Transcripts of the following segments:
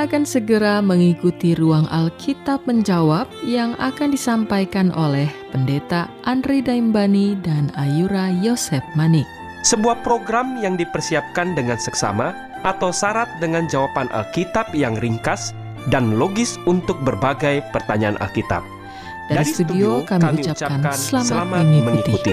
Akan segera mengikuti ruang Alkitab menjawab yang akan disampaikan oleh Pendeta Andri Daimbani dan Ayura Yosef Manik. Sebuah program yang dipersiapkan dengan seksama atau syarat dengan jawaban Alkitab yang ringkas dan logis untuk berbagai pertanyaan Alkitab. Dari, Dari studio, kami, kami ucapkan, ucapkan selamat, selamat mengikuti. mengikuti.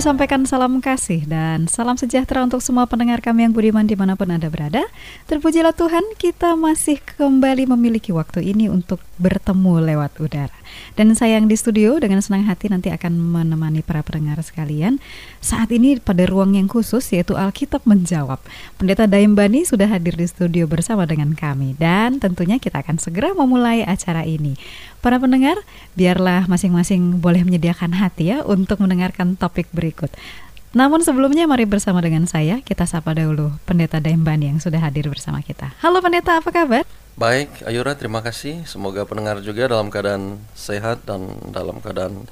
Kami sampaikan salam kasih dan salam sejahtera untuk semua pendengar kami yang budiman di mana pun Anda berada. Terpujilah Tuhan, kita masih kembali memiliki waktu ini untuk bertemu lewat udara. Dan saya yang di studio dengan senang hati nanti akan menemani para pendengar sekalian. Saat ini pada ruang yang khusus yaitu Alkitab Menjawab. Pendeta Daim Bani sudah hadir di studio bersama dengan kami. Dan tentunya kita akan segera memulai acara ini. Para pendengar, biarlah masing-masing boleh menyediakan hati ya untuk mendengarkan topik berikut. Namun sebelumnya mari bersama dengan saya kita sapa dahulu Pendeta Bani yang sudah hadir bersama kita. Halo Pendeta, apa kabar? Baik, Ayura terima kasih. Semoga pendengar juga dalam keadaan sehat dan dalam keadaan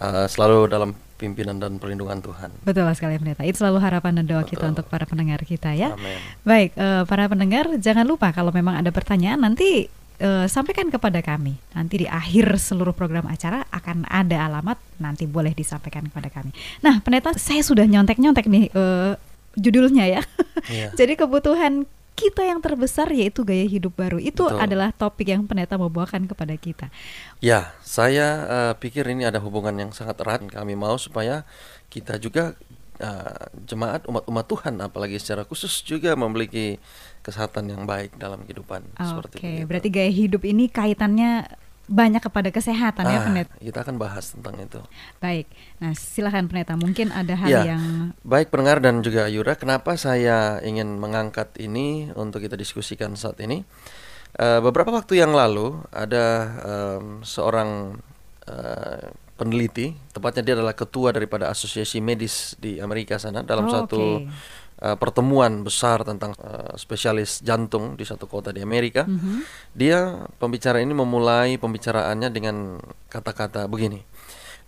uh, selalu dalam pimpinan dan perlindungan Tuhan. Betul sekali pendeta. Itu selalu harapan dan doa Betul. kita untuk para pendengar kita ya. Amin. Baik, uh, para pendengar jangan lupa kalau memang ada pertanyaan nanti uh, sampaikan kepada kami. Nanti di akhir seluruh program acara akan ada alamat, nanti boleh disampaikan kepada kami. Nah, pendeta, saya sudah nyontek-nyontek nih uh, judulnya ya. Yeah. Jadi kebutuhan kita yang terbesar yaitu gaya hidup baru. Itu Betul. adalah topik yang pendeta mau bawakan kepada kita. Ya, saya uh, pikir ini ada hubungan yang sangat erat. Kami mau supaya kita juga uh, jemaat umat-umat Tuhan apalagi secara khusus juga memiliki kesehatan yang baik dalam kehidupan okay, seperti itu. berarti gaya hidup ini kaitannya banyak kepada kesehatan ya, ah, ya pendeta. Kita akan bahas tentang itu. Baik. Nah, silakan pendeta. Mungkin ada hal ya, yang baik pendengar dan juga Yura, kenapa saya ingin mengangkat ini untuk kita diskusikan saat ini? Uh, beberapa waktu yang lalu ada um, seorang uh, peneliti, tepatnya dia adalah ketua daripada asosiasi medis di Amerika sana dalam oh, satu okay uh, pertemuan besar tentang uh, spesialis jantung di satu kota di Amerika. Mm -hmm. Dia pembicara ini memulai pembicaraannya dengan kata-kata begini,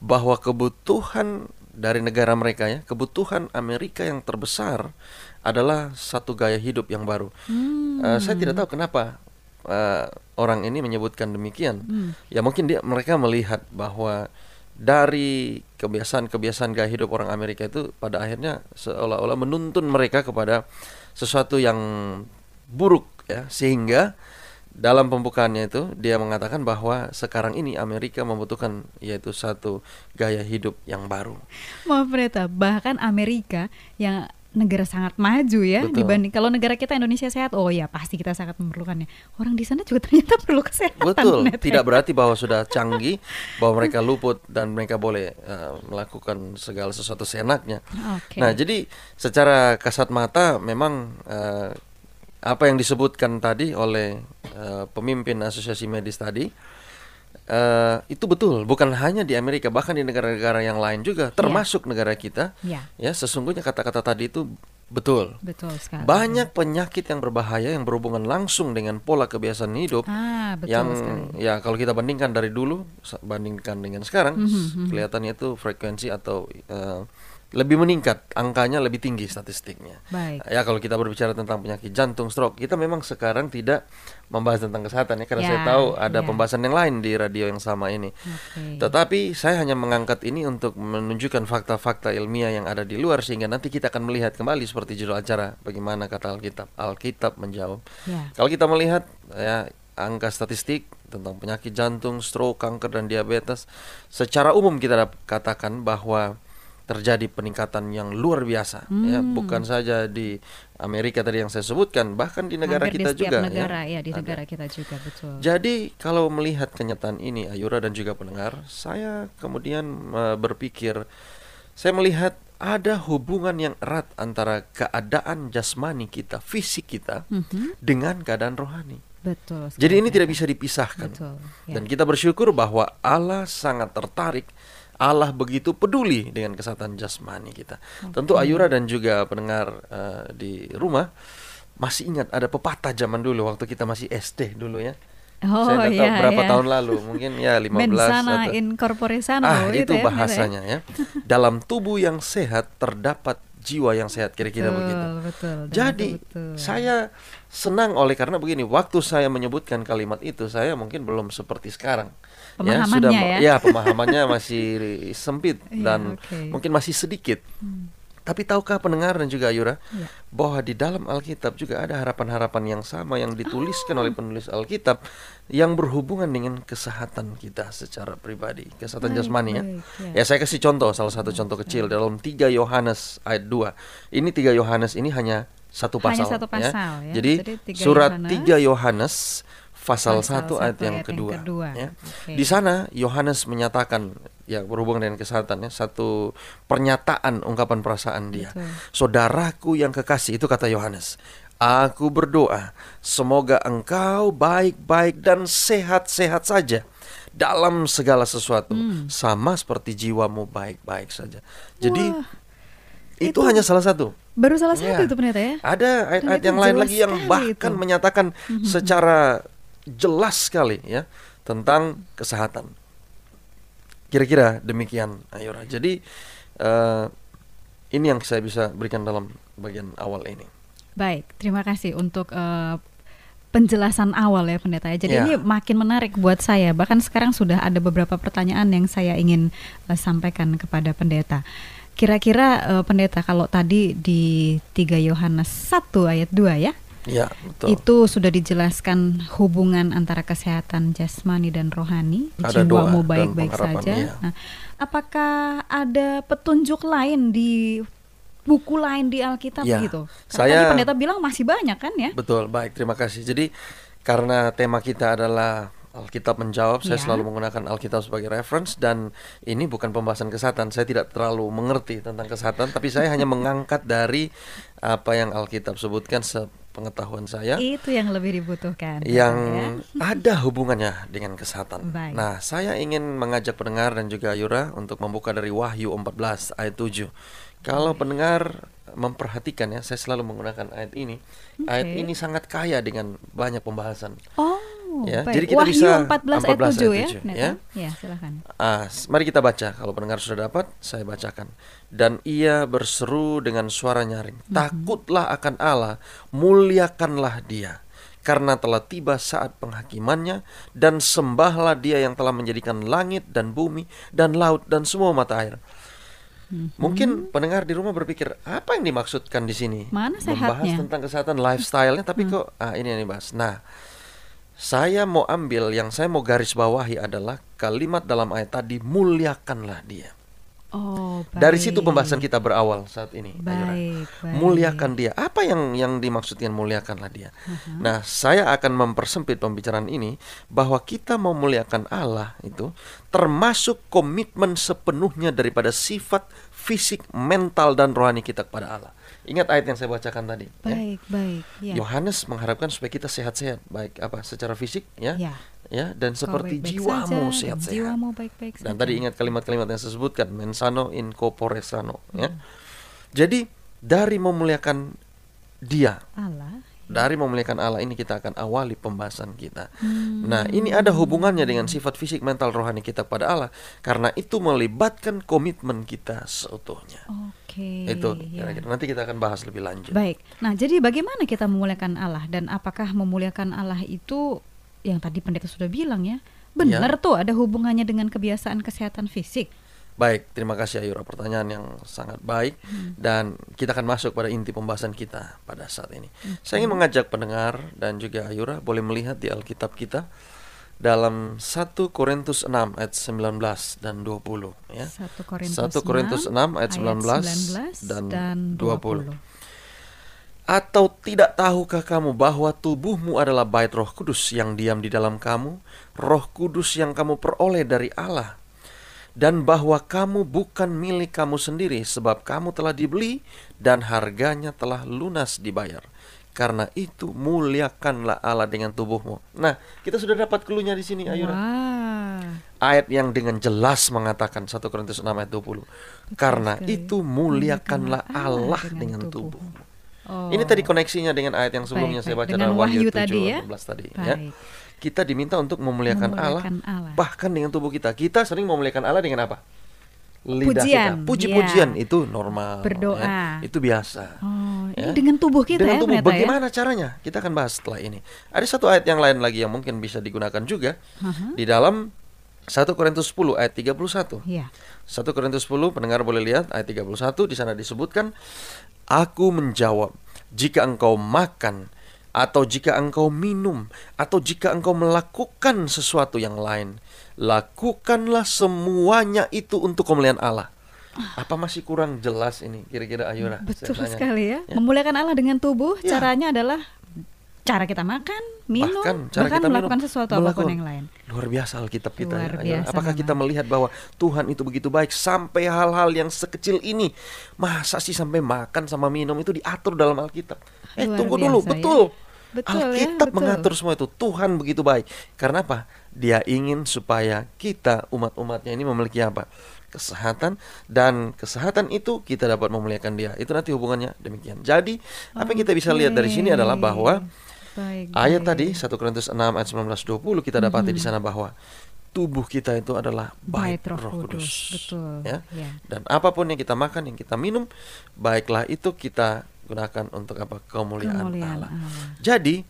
bahwa kebutuhan dari negara mereka ya, kebutuhan Amerika yang terbesar adalah satu gaya hidup yang baru. Mm. Uh, saya tidak tahu kenapa uh, orang ini menyebutkan demikian. Mm. Ya mungkin dia mereka melihat bahwa dari kebiasaan-kebiasaan gaya hidup orang Amerika itu pada akhirnya seolah-olah menuntun mereka kepada sesuatu yang buruk ya sehingga dalam pembukaannya itu dia mengatakan bahwa sekarang ini Amerika membutuhkan yaitu satu gaya hidup yang baru. Maaf Reta, bahkan Amerika yang negara sangat maju ya Betul. dibanding kalau negara kita Indonesia sehat oh ya pasti kita sangat memerlukannya orang di sana juga ternyata perlu kesehatan Betul net, tidak berarti bahwa sudah canggih bahwa mereka luput dan mereka boleh uh, melakukan segala sesuatu seenaknya okay. nah jadi secara kasat mata memang uh, apa yang disebutkan tadi oleh uh, pemimpin asosiasi medis tadi Uh, itu betul, bukan hanya di Amerika, bahkan di negara-negara yang lain juga, iya. termasuk yeah. negara kita. Yeah. Ya, sesungguhnya kata-kata tadi itu betul. Betul sekali. Banyak penyakit yang berbahaya yang berhubungan langsung dengan pola kebiasaan hidup. Ah, betul yang sekali. ya kalau kita bandingkan dari dulu, bandingkan dengan sekarang, mm -hmm. kelihatannya itu frekuensi atau uh, lebih meningkat, angkanya lebih tinggi statistiknya. Baik. Ya kalau kita berbicara tentang penyakit jantung, stroke, kita memang sekarang tidak membahas tentang kesehatan ya, karena ya, saya tahu ada ya. pembahasan yang lain di radio yang sama ini. Okay. Tetapi saya hanya mengangkat ini untuk menunjukkan fakta-fakta ilmiah yang ada di luar sehingga nanti kita akan melihat kembali seperti judul acara bagaimana kata Alkitab. Alkitab menjawab. Ya. Kalau kita melihat ya angka statistik tentang penyakit jantung, stroke, kanker dan diabetes, secara umum kita katakan bahwa terjadi peningkatan yang luar biasa hmm. ya bukan saja di Amerika tadi yang saya sebutkan bahkan di negara Hampir kita di juga ya. negara ya, ya di negara kita juga betul. Jadi kalau melihat kenyataan ini Ayura dan juga pendengar saya kemudian uh, berpikir saya melihat ada hubungan yang erat antara keadaan jasmani kita, fisik kita mm -hmm. dengan keadaan rohani. Betul. Jadi ini tidak bisa dipisahkan. Betul, ya. Dan kita bersyukur bahwa Allah sangat tertarik Allah begitu peduli dengan kesehatan jasmani kita. Okay. Tentu Ayura dan juga pendengar uh, di rumah masih ingat ada pepatah zaman dulu waktu kita masih SD dulu ya. Oh, Saya iya, tahu berapa iya. tahun lalu, mungkin ya 15 Mensana atau in corpore sano Ah, itu, itu ya, bahasanya ya. Dalam tubuh yang sehat terdapat jiwa yang sehat kira-kira begitu. Betul. Jadi betul. saya senang oleh karena begini, waktu saya menyebutkan kalimat itu saya mungkin belum seperti sekarang ya sudah ya, ya pemahamannya masih sempit iya, dan okay. mungkin masih sedikit. Hmm. Tapi tahukah pendengar dan juga Ayura Ya. bahwa di dalam Alkitab juga ada harapan-harapan yang sama yang dituliskan Oh. oleh penulis Alkitab yang berhubungan dengan kesehatan kita secara pribadi, kesehatan Baik, jasmani ya. baik, ya. Ya saya kasih contoh salah satu contoh kecil dalam 3 Yohanes ayat 2. Ini 3 Yohanes ini hanya satu Hanya pasal, satu pasal, ya. Jadi, Jadi tiga surat Yohanes, 3 Yohanes pasal, pasal 1 ayat satu yang ayat yang kedua. kedua. ya. Oke. Di sana Yohanes menyatakan ya berhubungan dengan kesehatan ya satu pernyataan ungkapan perasaan dia. Betul. Saudaraku yang kekasih itu kata Yohanes. Aku berdoa semoga engkau baik-baik dan sehat-sehat saja dalam segala sesuatu Hmm. sama seperti jiwamu baik-baik saja. Jadi Wah, itu, itu- hanya salah satu. Baru salah satu Ya. itu pendeta ya. Ada ayat-ayat yang lain lagi yang sekali bahkan itu. Menyatakan secara jelas sekali ya tentang kesehatan. Kira-kira demikian, Ayora. Jadi eh, ini yang saya bisa berikan dalam bagian awal ini. Baik, terima kasih untuk eh, penjelasan awal ya pendeta ya. Jadi Ya. ini makin menarik buat saya. Bahkan sekarang sudah ada beberapa pertanyaan yang saya ingin eh, sampaikan kepada pendeta. Kira-kira eh, pendeta kalau tadi di 3 Yohanes 1 ayat 2 ya. Ya, betul. Itu sudah dijelaskan hubungan antara kesehatan jasmani dan rohani, Ada jiwamu baik-baik saja. iya. Nah, apakah ada petunjuk lain di buku lain di Alkitab Ya, gitu? Karena saya- tadi pendeta bilang masih banyak kan ya? Betul, baik. Terima kasih. Jadi karena tema kita adalah Alkitab menjawab, saya Ya. selalu menggunakan Alkitab sebagai reference dan ini bukan pembahasan kesehatan. Saya tidak terlalu mengerti tentang kesehatan, tapi saya hanya mengangkat dari apa yang Alkitab sebutkan sepengetahuan saya Itu yang lebih dibutuhkan. yang ya. ada hubungannya dengan kesehatan. Baik. Nah, saya ingin mengajak pendengar dan juga Yura untuk membuka dari Wahyu 14 ayat 7. Kalau pendengar memperhatikan ya, saya selalu menggunakan ayat ini. Ayat Oke. ini sangat kaya dengan banyak pembahasan. Oh, Ya, baik. jadi kita Wahyu bisa 14 ayat 14 ayat 7 ya, 7, pendeta? ya. Ya, silakan. S- mari kita baca. Kalau pendengar sudah dapat, saya bacakan. Dan ia berseru dengan suara nyaring, "Takutlah akan Allah, muliakanlah Dia, karena telah tiba saat penghakimannya, dan sembahlah Dia yang telah menjadikan langit dan bumi dan laut dan semua mata air." Mungkin pendengar di rumah berpikir, apa yang dimaksudkan di sini? Mana Membahas tentang kesehatan lifestyle-nya, tapi kok ah ini yang dibahas. Nah, saya mau ambil yang saya mau garis bawahi adalah kalimat dalam ayat tadi muliakanlah dia. Oh, baik. Dari situ pembahasan kita berawal saat ini. Ayura. Baik, baik. Muliakan dia. Apa yang yang dimaksudkan muliakanlah dia? Nah, saya akan mempersempit pembicaraan ini bahwa kita mau muliakan Allah itu termasuk komitmen sepenuhnya daripada sifat fisik, mental dan rohani kita kepada Allah. Ingat ayat yang saya bacakan tadi. ya. Baik, baik. Ya. Yohanes mengharapkan supaya kita sehat-sehat, baik apa secara fisik ya, Ya. ya dan Kau seperti baik-baik jiwamu saja, dan sehat-sehat. Jiwamu baik-baik Dan tadi ingat kalimat-kalimat yang saya sebutkan, mensano in corpore sano, ya. Hmm. Jadi dari memuliakan Dia, Allah. Dari memuliakan Allah ini kita akan awali pembahasan kita. Hmm. Nah, ini ada hubungannya dengan sifat fisik, mental, rohani kita pada Allah karena itu melibatkan komitmen kita seutuhnya. Oke. itu ya. kira-kira nanti kita akan bahas lebih lanjut. Baik. Nah, jadi bagaimana kita memuliakan Allah dan apakah memuliakan Allah itu yang tadi pendeta sudah bilang ya? Benar tuh ada hubungannya dengan kebiasaan kesehatan fisik. Baik, terima kasih Ayura pertanyaan yang sangat baik dan kita akan masuk pada inti pembahasan kita pada saat ini. Saya ingin mengajak pendengar dan juga Ayura boleh melihat di Alkitab kita dalam 1 Korintus 6 ayat 19 dan 20 ya. 1 Korintus 1 Korintus 6 ayat 19 dan 20. Atau tidak tahukah kamu bahwa tubuhmu adalah bait Roh Kudus yang diam di dalam kamu, Roh Kudus yang kamu peroleh dari Allah, dan bahwa kamu bukan milik kamu sendiri, sebab kamu telah dibeli dan harganya telah lunas dibayar. Karena itu muliakanlah Allah dengan tubuhmu. Nah, kita sudah dapat keluhnya di sini, Ayura Wah. ayat yang dengan jelas mengatakan 1 Korintus 6 ayat 20. Karena sekali. itu muliakanlah Allah dengan tubuh. Ini tadi koneksinya dengan ayat yang sebelumnya Baik, saya baik. baca Dengan dalam Wahyu Wahyu 7 tadi ya. 18 tadi ya. Kita diminta untuk memuliakan, Allah, Memuliakan Allah. bahkan dengan tubuh kita. Kita sering memuliakan Allah dengan apa? Lidah Pujian, kita. Puji-pujian ya. itu normal. Berdoa. ya. Itu biasa. Oh, ini Ya. dengan tubuh kita Dengan ya tubuh, ya. bagaimana caranya? Kita akan bahas setelah ini. Ada satu ayat yang lain lagi yang mungkin bisa digunakan juga Aha. di dalam 1 Korintus 10 ayat 31. Ya. 1 Korintus 10 pendengar boleh lihat ayat 31 di sana disebutkan Aku menjawab jika engkau makan atau jika engkau minum atau jika engkau melakukan sesuatu yang lain lakukanlah semuanya itu untuk kemuliaan Allah. Apa masih kurang jelas ini kira-kira Ayura? Betul Saya tanya. sekali ya. Ya. Memuliakan Allah dengan tubuh Ya. caranya adalah cara kita makan, minum, Bahkan cara kita melakukan minum, sesuatu apa pun melakukan. yang lain. Luar biasa Alkitab kita Luar ya. Ayura. biasa Apakah kita melihat bahwa Tuhan itu begitu baik sampai hal-hal yang sekecil ini masa sih sampai makan sama minum itu diatur dalam Alkitab? Eh Luar tunggu dulu, biasa ya. Betul. Ya, Alkitab betul. mengatur semua itu. Tuhan begitu baik. Karena apa? Dia ingin supaya kita umat-umatnya ini memiliki apa? Kesehatan dan kesehatan itu kita dapat memuliakan dia. Itu nanti hubungannya demikian. Jadi apa yang kita bisa lihat dari sini adalah bahwa Baik, ayat baik. tadi 1 Korintus 6 ayat 19 20 kita dapati di sana bahwa tubuh kita itu adalah bait Bait Roh Roh Kudus. Kudus. Betul, Ya. ya. Dan apa pun yang kita makan, yang kita minum, baiklah itu kita gunakan untuk apa? Kemuliaan, Kemuliaan Allah. Allah. Jadi,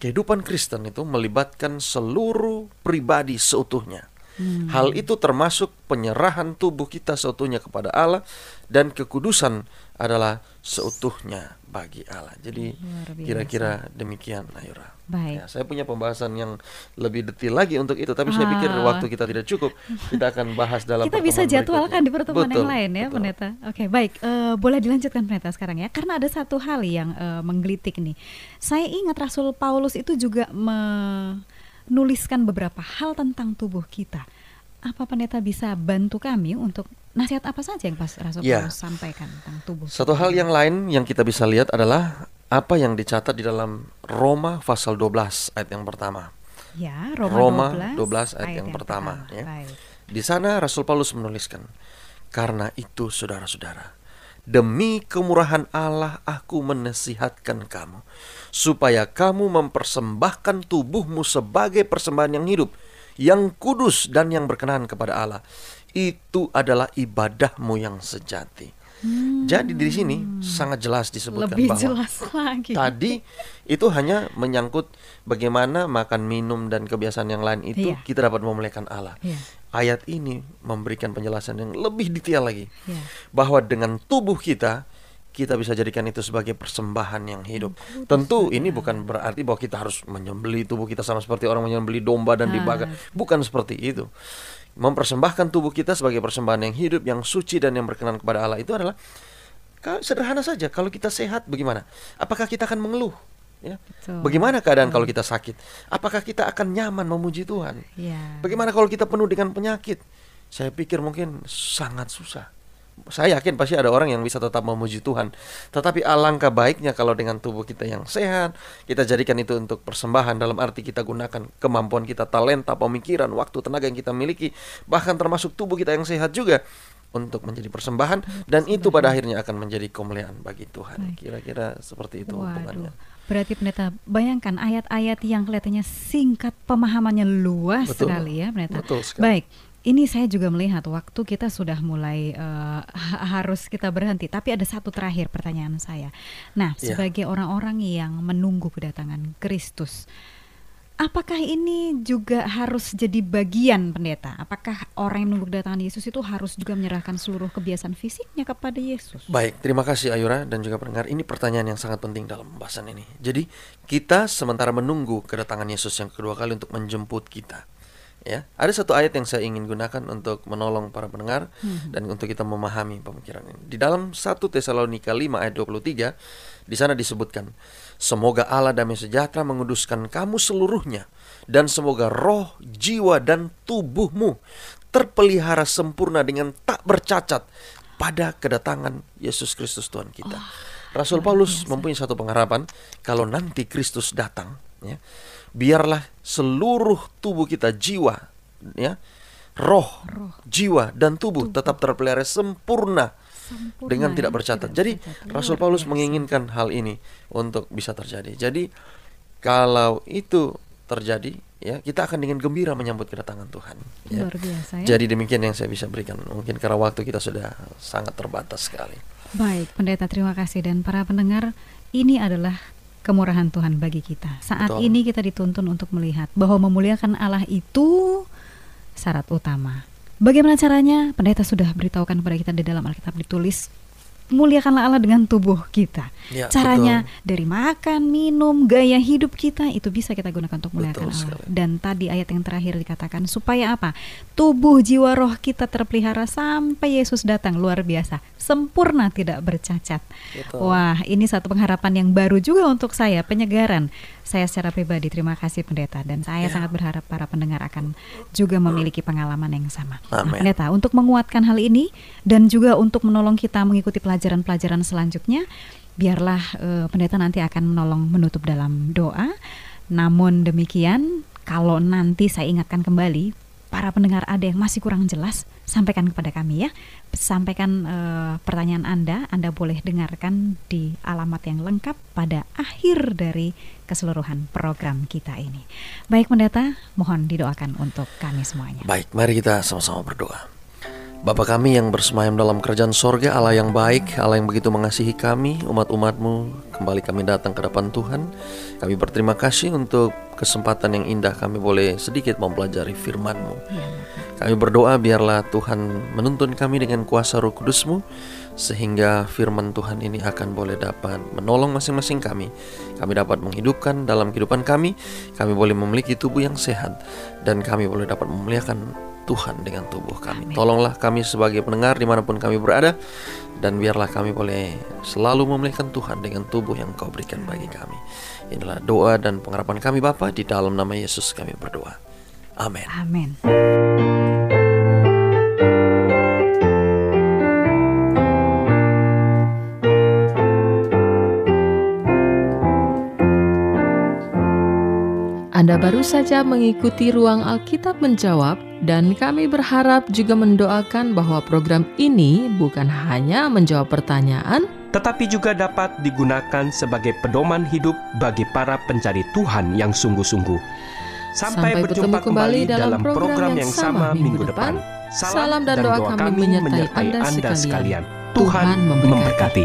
kehidupan Kristen itu melibatkan seluruh pribadi seutuhnya. Hmm. Hal itu termasuk penyerahan tubuh kita seutuhnya kepada Allah dan kekudusan adalah seutuhnya bagi Allah. Jadi kira-kira demikian Ayura. Baik. Ya, saya punya pembahasan yang lebih detail lagi untuk itu, tapi saya pikir Ah. waktu kita tidak cukup. Kita akan bahas dalam Kita bisa jadwalkan di berikutnya. pertemuan Betul, yang lain ya, betul. Pendeta. Oke, baik. Eh, boleh dilanjutkan Pendeta sekarang ya, karena ada satu hal yang eh, menggelitik nih. Saya ingat Rasul Paulus itu juga menuliskan beberapa hal tentang tubuh kita. Apa Pendeta bisa bantu kami untuk nasihat apa saja yang pas Rasul Ya. Paulus sampaikan tentang tubuh? Satu hal yang lain yang kita bisa lihat adalah apa yang dicatat di dalam Roma pasal 12 ayat yang pertama. Ya, Roma, Roma 12 12, ayat yang pertama, ya. Baik. Di sana Rasul Paulus menuliskan, "Karena itu saudara-saudara, demi kemurahan Allah aku menasihatkan kamu supaya kamu mempersembahkan tubuhmu sebagai persembahan yang hidup, yang kudus dan yang berkenan kepada Allah. Itu adalah ibadahmu yang sejati." Jadi di sini sangat jelas disebutkan Lebih bahwa jelas lagi. tadi itu hanya menyangkut bagaimana makan minum dan kebiasaan yang lain itu Iya. kita dapat memuliakan Allah. Iya. Ayat ini memberikan penjelasan yang lebih detail lagi Iya. bahwa dengan tubuh kita kita bisa jadikan itu sebagai persembahan yang hidup. Tentu ini bukan berarti bahwa kita harus menyembeli tubuh kita sama seperti orang menyembeli domba dan Ah. dibakar. Bukan seperti itu. Mempersembahkan tubuh kita sebagai persembahan yang hidup, yang suci dan yang berkenan kepada Allah itu adalah sederhana saja. Kalau kita sehat bagaimana? Apakah kita akan mengeluh? Ya. Betul. Bagaimana keadaan kalau kita sakit? Apakah kita akan nyaman memuji Tuhan? Ya. Bagaimana kalau kita penuh dengan penyakit? Saya pikir mungkin sangat susah. Saya yakin pasti ada orang yang bisa tetap memuji Tuhan. Tetapi alangkah baiknya kalau dengan tubuh kita yang sehat, kita jadikan itu untuk persembahan dalam arti kita gunakan kemampuan kita, talenta, pemikiran, waktu, tenaga yang kita miliki, bahkan termasuk tubuh kita yang sehat juga untuk menjadi persembahan dan itu pada akhirnya akan menjadi kemuliaan bagi Tuhan. Kira-kira seperti itu hubungannya. Waduh. Berarti pendeta bayangkan ayat-ayat yang kelihatannya singkat pemahamannya luas Betul. sekali ya pendeta. Betul sekali. Baik. Ini saya juga melihat waktu kita sudah mulai ha- harus kita berhenti. Tapi ada satu terakhir pertanyaan saya. Nah, Ya. sebagai orang-orang yang menunggu kedatangan Kristus, apakah ini juga harus jadi bagian pendeta? Apakah orang yang menunggu kedatangan Yesus itu harus juga menyerahkan seluruh kebiasaan fisiknya kepada Yesus? Baik, terima kasih Ayura dan juga pendengar. Ini pertanyaan yang sangat penting dalam pembahasan ini. Jadi, kita sementara menunggu kedatangan Yesus yang kedua kali untuk menjemput kita. Ya, ada satu ayat yang saya ingin gunakan untuk menolong para pendengar dan untuk kita memahami pemikiran ini. Di dalam 1 Tesalonika 5 ayat 23, di sana disebutkan, "Semoga Allah damai sejahtera menguduskan kamu seluruhnya dan semoga roh, jiwa dan tubuhmu terpelihara sempurna dengan tak bercacat pada kedatangan Yesus Kristus Tuhan kita." Rasul Paulus mempunyai satu pengharapan kalau nanti Kristus datang, ya, biarlah seluruh tubuh kita jiwa, ya, roh, jiwa dan tubuh tetap terpelihara sempurna Sempurna dengan ya, tidak bercatat. Jadi bercacat. Rasul Paulus menginginkan hal ini untuk bisa terjadi. Jadi kalau itu terjadi, ya kita akan dengan gembira menyambut kedatangan Tuhan. ya. Luar biasa ya. Jadi demikian yang saya bisa berikan. Mungkin karena waktu kita sudah sangat terbatas sekali. Baik, pendeta terima kasih dan para pendengar, ini adalah kemurahan Tuhan bagi kita. Saat Betul. ini kita dituntun untuk melihat bahwa memuliakan Allah itu syarat utama. Bagaimana caranya? Pendeta sudah beritahukan kepada kita di dalam Alkitab ditulis muliakanlah Allah dengan tubuh kita. Ya, Caranya betul. dari makan, minum, gaya hidup kita itu bisa kita gunakan untuk muliakan Betul Allah. sekali. Dan tadi ayat yang terakhir dikatakan supaya apa? Tubuh, jiwa, roh kita terpelihara sampai Yesus datang luar biasa, sempurna tidak bercacat. Betul. Wah, ini satu pengharapan yang baru juga untuk saya, penyegaran. Saya secara pribadi terima kasih pendeta dan saya Ya. sangat berharap para pendengar akan juga memiliki pengalaman yang sama. Nah, Amin. pendeta, untuk menguatkan hal ini dan juga untuk menolong kita mengikuti pelajaran-pelajaran selanjutnya, biarlah eh, pendeta nanti akan menolong menutup dalam doa. Namun demikian, kalau nanti saya ingatkan kembali, para pendengar ada yang masih kurang jelas, sampaikan kepada kami ya. Sampaikan eh, pertanyaan Anda, Anda boleh dengarkan di alamat yang lengkap pada akhir dari keseluruhan program kita ini. Baik pendeta, mohon didoakan untuk kami semuanya. Baik, mari kita sama-sama berdoa. Bapa kami yang bersemayam dalam kerajaan sorga, Allah yang baik, Allah yang begitu mengasihi kami, umat-umatmu, kembali kami datang ke depan Tuhan. Kami berterima kasih untuk kesempatan yang indah kami boleh sedikit mempelajari firman-Mu. Ya, Kami berdoa biarlah Tuhan menuntun kami dengan kuasa roh kudus-Mu, sehingga firman Tuhan ini akan boleh dapat menolong masing-masing kami. Kami dapat menghidupkan dalam kehidupan kami, kami boleh memiliki tubuh yang sehat, dan kami boleh dapat memuliakan Tuhan dengan tubuh kami. Amin. Tolonglah kami sebagai pendengar di mana pun kami berada, dan biarlah kami boleh selalu memuliakan Tuhan dengan tubuh yang Kau berikan bagi kami. Inilah doa dan pengharapan kami Bapa di dalam nama Yesus kami berdoa. Amin. Amin. Anda baru saja mengikuti ruang Alkitab menjawab dan kami berharap juga mendoakan bahwa program ini bukan hanya menjawab pertanyaan, tetapi juga dapat digunakan sebagai pedoman hidup bagi para pencari Tuhan yang sungguh-sungguh. Sampai, Sampai berjumpa bertemu kembali dalam program yang sama minggu depan. depan. Salam dan doa kami menyertai Anda sekalian. Tuhan Tuhan memberkati.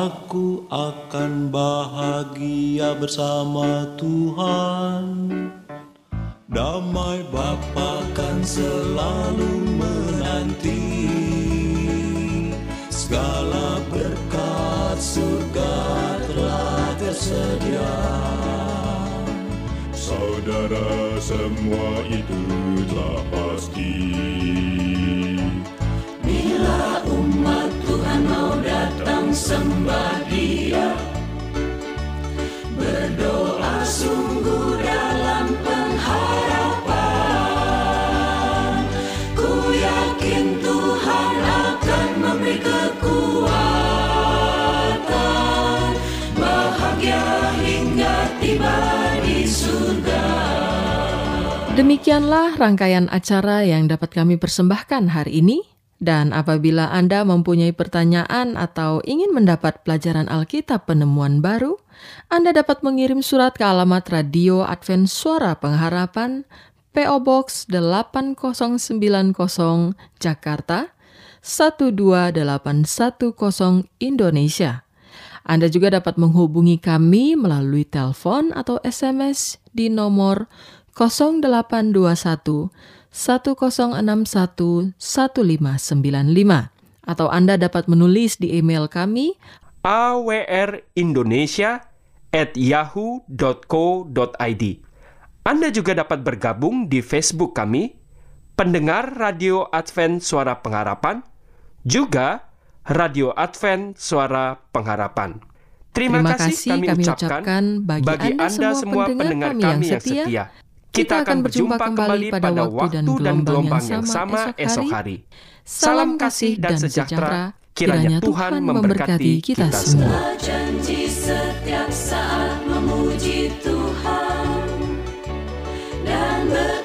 Aku akan bahagia bersama Tuhan. Damai Bapa kan selalu menanti. Segala berkat surga telah tersedia. Saudara semua itu sembah dia Berdoa sungguh dalam pengharapan. Ku yakin Tuhan akan memberi kekuatan. Bahagia hingga tiba di surga. Demikianlah rangkaian acara yang dapat kami persembahkan hari ini. Dan apabila Anda mempunyai pertanyaan atau ingin mendapat pelajaran Alkitab penemuan baru, Anda dapat mengirim surat ke alamat Radio Advent Suara Pengharapan, PO Box 8090 Jakarta 12810 Indonesia. Anda juga dapat menghubungi kami melalui telepon atau SMS di nomor 0821 1061 1595 Atau Anda dapat menulis di email kami awrindonesia at yahoo.co.id. Anda juga dapat bergabung di Facebook kami, pendengar Radio Advent Suara Pengharapan, juga Radio Advent Suara Pengharapan. Terima, Terima kasih, kami, kami ucapkan ucapkan bagi Anda semua pendengar kami yang setia. Kita akan berjumpa kembali pada waktu dan gelombang yang sama esok hari. Salam kasih dan sejahtera. Kiranya Tuhan memberkati kita semua. janji setiap saat memuji Tuhan dan bekerja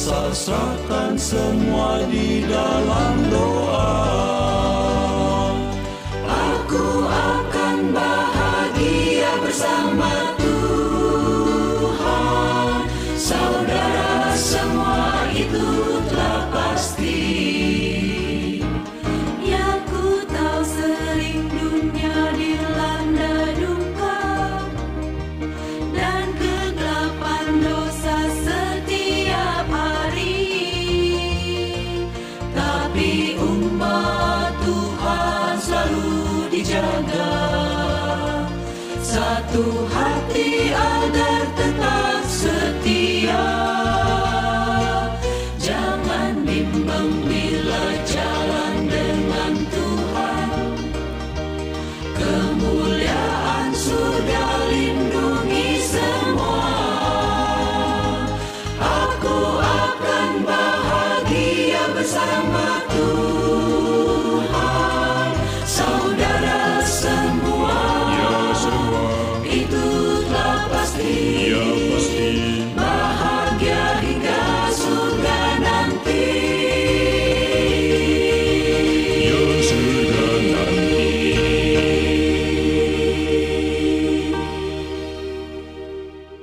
Asal serahkan semua di dalam doa Tapi umat Tuhan selalu dijaga. Satu hati agar tetap